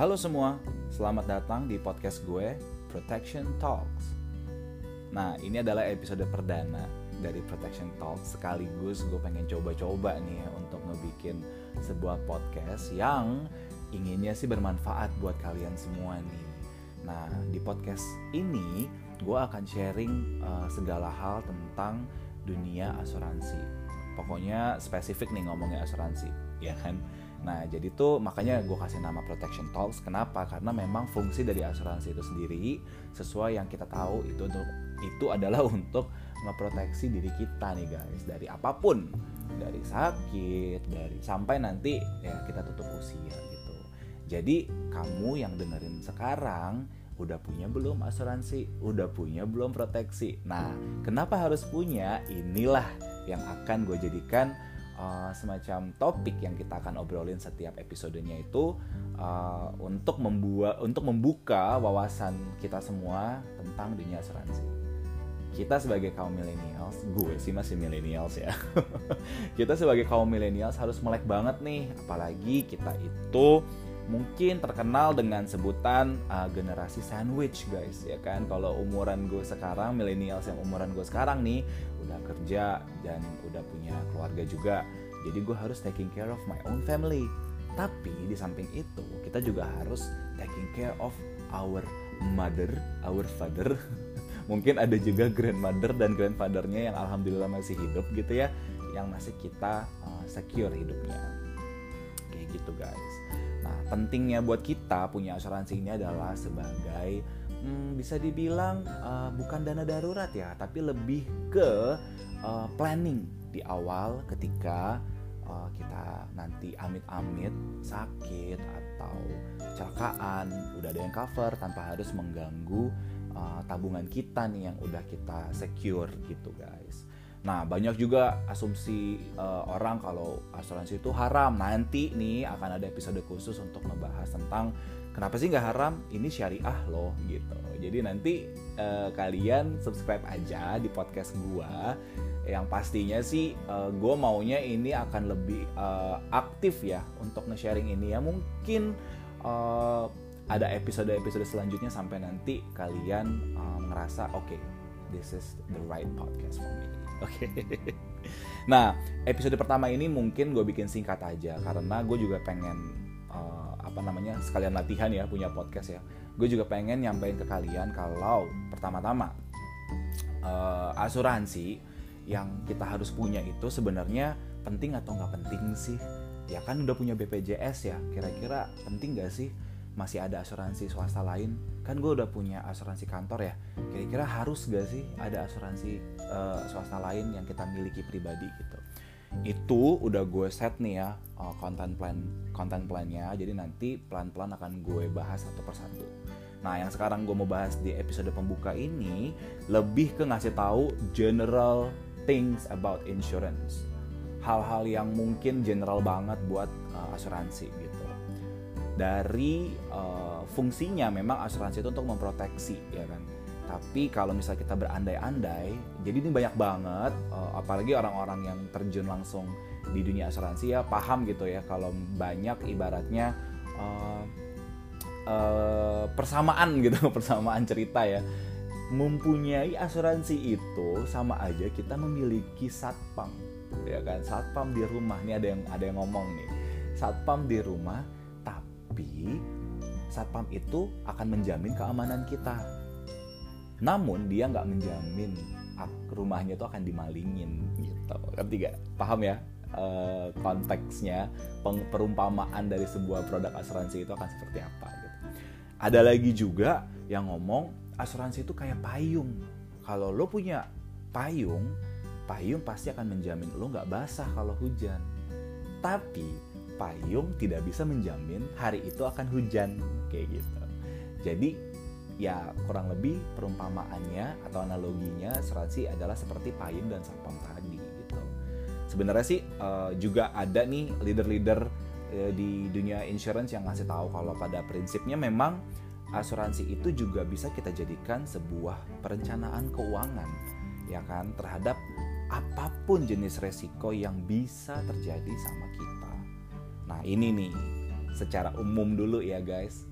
Halo semua, selamat datang di podcast gue Protection Talks. Nah, ini adalah episode perdana dari Protection Talks sekaligus gue pengen coba-coba nih ya untuk ngebikin sebuah podcast yang inginnya sih bermanfaat buat kalian semua nih. Nah, di podcast ini gue akan sharing uh, segala hal tentang dunia asuransi. Pokoknya spesifik nih ngomongnya asuransi, ya kan? Nah, jadi tuh makanya gue kasih nama Protection Talks. Kenapa? Karena memang fungsi dari asuransi itu sendiri sesuai yang kita tahu itu untuk itu adalah untuk ngeproteksi diri kita nih guys dari apa pun, dari sakit, dari sampai nanti ya kita tutup usia gitu. Jadi kamu yang dengerin sekarang udah punya belum asuransi? Udah punya belum proteksi? Nah, kenapa harus punya? Inilah yang akan gue jadikan uh, semacam topik yang kita akan obrolin setiap episodenya itu uh, untuk membuat untuk membuka wawasan kita semua tentang dunia asuransi. Kita sebagai kaum millennials, gue sih masih millennials ya. kita sebagai kaum millennials harus melek banget nih, apalagi kita itu mungkin terkenal dengan sebutan uh, generasi sandwich guys ya kan? Kalau umuran gue sekarang millennials yang umuran gue sekarang nih udah kerja dan udah punya keluarga juga jadi gue harus taking care of my own family. Tapi di samping itu kita juga harus taking care of our mother our father. Mungkin ada juga grandmother dan grandfathernya yang alhamdulillah masih hidup gitu ya yang masih kita uh, secure hidupnya. Kayak gitu guys pentingnya buat kita punya asuransi ini adalah sebagai hmm, bisa dibilang uh, bukan dana darurat ya, tapi lebih ke uh, planning di awal ketika uh, kita nanti amit-amit sakit atau kecelakaan, udah ada yang cover tanpa harus mengganggu uh, tabungan kita nih yang udah kita secure gitu guys. Nah, banyak juga asumsi uh, orang kalau asuransi itu haram. Nanti nih akan ada episode khusus untuk membahas tentang kenapa sih nggak haram? Ini syariah loh gitu. Jadi nanti uh, kalian subscribe aja di podcast gua. Yang pastinya sih uh, gue maunya ini akan lebih uh, aktif ya untuk nge-sharing ini ya. Mungkin uh, ada episode-episode selanjutnya sampai nanti kalian uh, ngerasa oke, okay, this is the right podcast for me. Oke. Okay. Nah, episode pertama ini mungkin gue bikin singkat aja karena gue juga pengen uh, apa namanya sekalian latihan ya punya podcast ya. Gue juga pengen nyampein ke kalian kalau pertama-tama uh, asuransi yang kita harus punya itu sebenarnya penting atau nggak penting sih? Ya kan udah punya BPJS ya. Kira-kira penting gak sih? Masih ada asuransi swasta lain? Kan gue udah punya asuransi kantor ya. Kira-kira harus gak sih ada asuransi uh, swasta lain yang kita miliki pribadi gitu? Itu udah gue set nih ya uh, content plan content plannya. Jadi nanti pelan-pelan akan gue bahas satu persatu. Nah yang sekarang gue mau bahas di episode pembuka ini lebih ke ngasih tahu general things about insurance. Hal-hal yang mungkin general banget buat uh, asuransi gitu dari uh, fungsinya memang asuransi itu untuk memproteksi ya kan? Tapi kalau misalnya kita berandai-andai jadi ini banyak banget uh, apalagi orang-orang yang terjun langsung di dunia asuransi ya paham gitu ya kalau banyak ibaratnya uh, uh, persamaan gitu persamaan cerita ya. Mempunyai asuransi itu sama aja kita memiliki satpam ya kan? Satpam di rumah ini ada yang ada yang ngomong nih. Satpam di rumah tapi satpam itu akan menjamin keamanan kita. Namun dia nggak menjamin rumahnya itu akan dimalingin gitu. Ngerti gak? Paham ya? E, konteksnya perumpamaan dari sebuah produk asuransi itu akan seperti apa gitu. Ada lagi juga yang ngomong asuransi itu kayak payung. Kalau lo punya payung, payung pasti akan menjamin lo nggak basah kalau hujan. Tapi payung tidak bisa menjamin hari itu akan hujan kayak gitu. Jadi ya kurang lebih perumpamaannya atau analoginya asuransi adalah seperti payung dan satpam tadi gitu. Sebenarnya sih uh, juga ada nih leader-leader uh, di dunia insurance yang ngasih tahu kalau pada prinsipnya memang asuransi itu juga bisa kita jadikan sebuah perencanaan keuangan ya kan terhadap apa pun jenis resiko yang bisa terjadi sama kita. Nah ini nih secara umum dulu ya guys.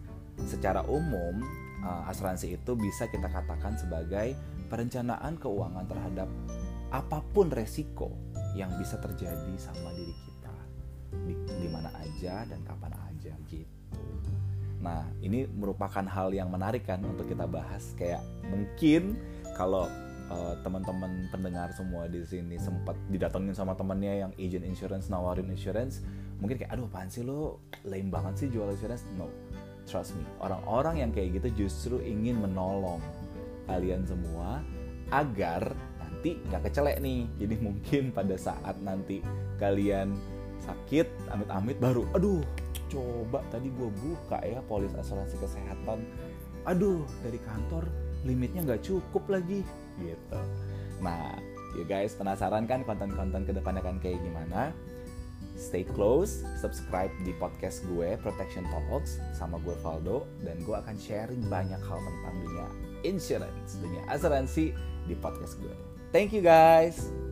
secara umum uh, asuransi itu bisa kita katakan sebagai perencanaan keuangan terhadap apa pun resiko yang bisa terjadi sama diri kita di, di mana aja dan kapan aja gitu. Nah, ini merupakan hal yang menarik kan untuk kita bahas kayak mungkin kalau uh, teman-teman pendengar semua di sini sempat didatengin sama temannya yang agent insurance nawarin insurance, mungkin kayak aduh apaan sih lo lame banget sih jual insurance. No. Trust me, orang-orang yang kayak gitu justru ingin menolong kalian semua agar nanti nggak kecelek nih. Jadi mungkin pada saat nanti kalian sakit, amit-amit baru, aduh coba tadi gue buka ya polis asuransi kesehatan aduh dari kantor limitnya nggak cukup lagi gitu nah ya guys penasaran kan konten-konten ke depannya kan kayak gimana stay close, subscribe di podcast gue Protection Talks sama gue Valdo dan gue akan sharing banyak hal tentang dunia insurance, dunia asuransi di podcast gue. Thank you guys.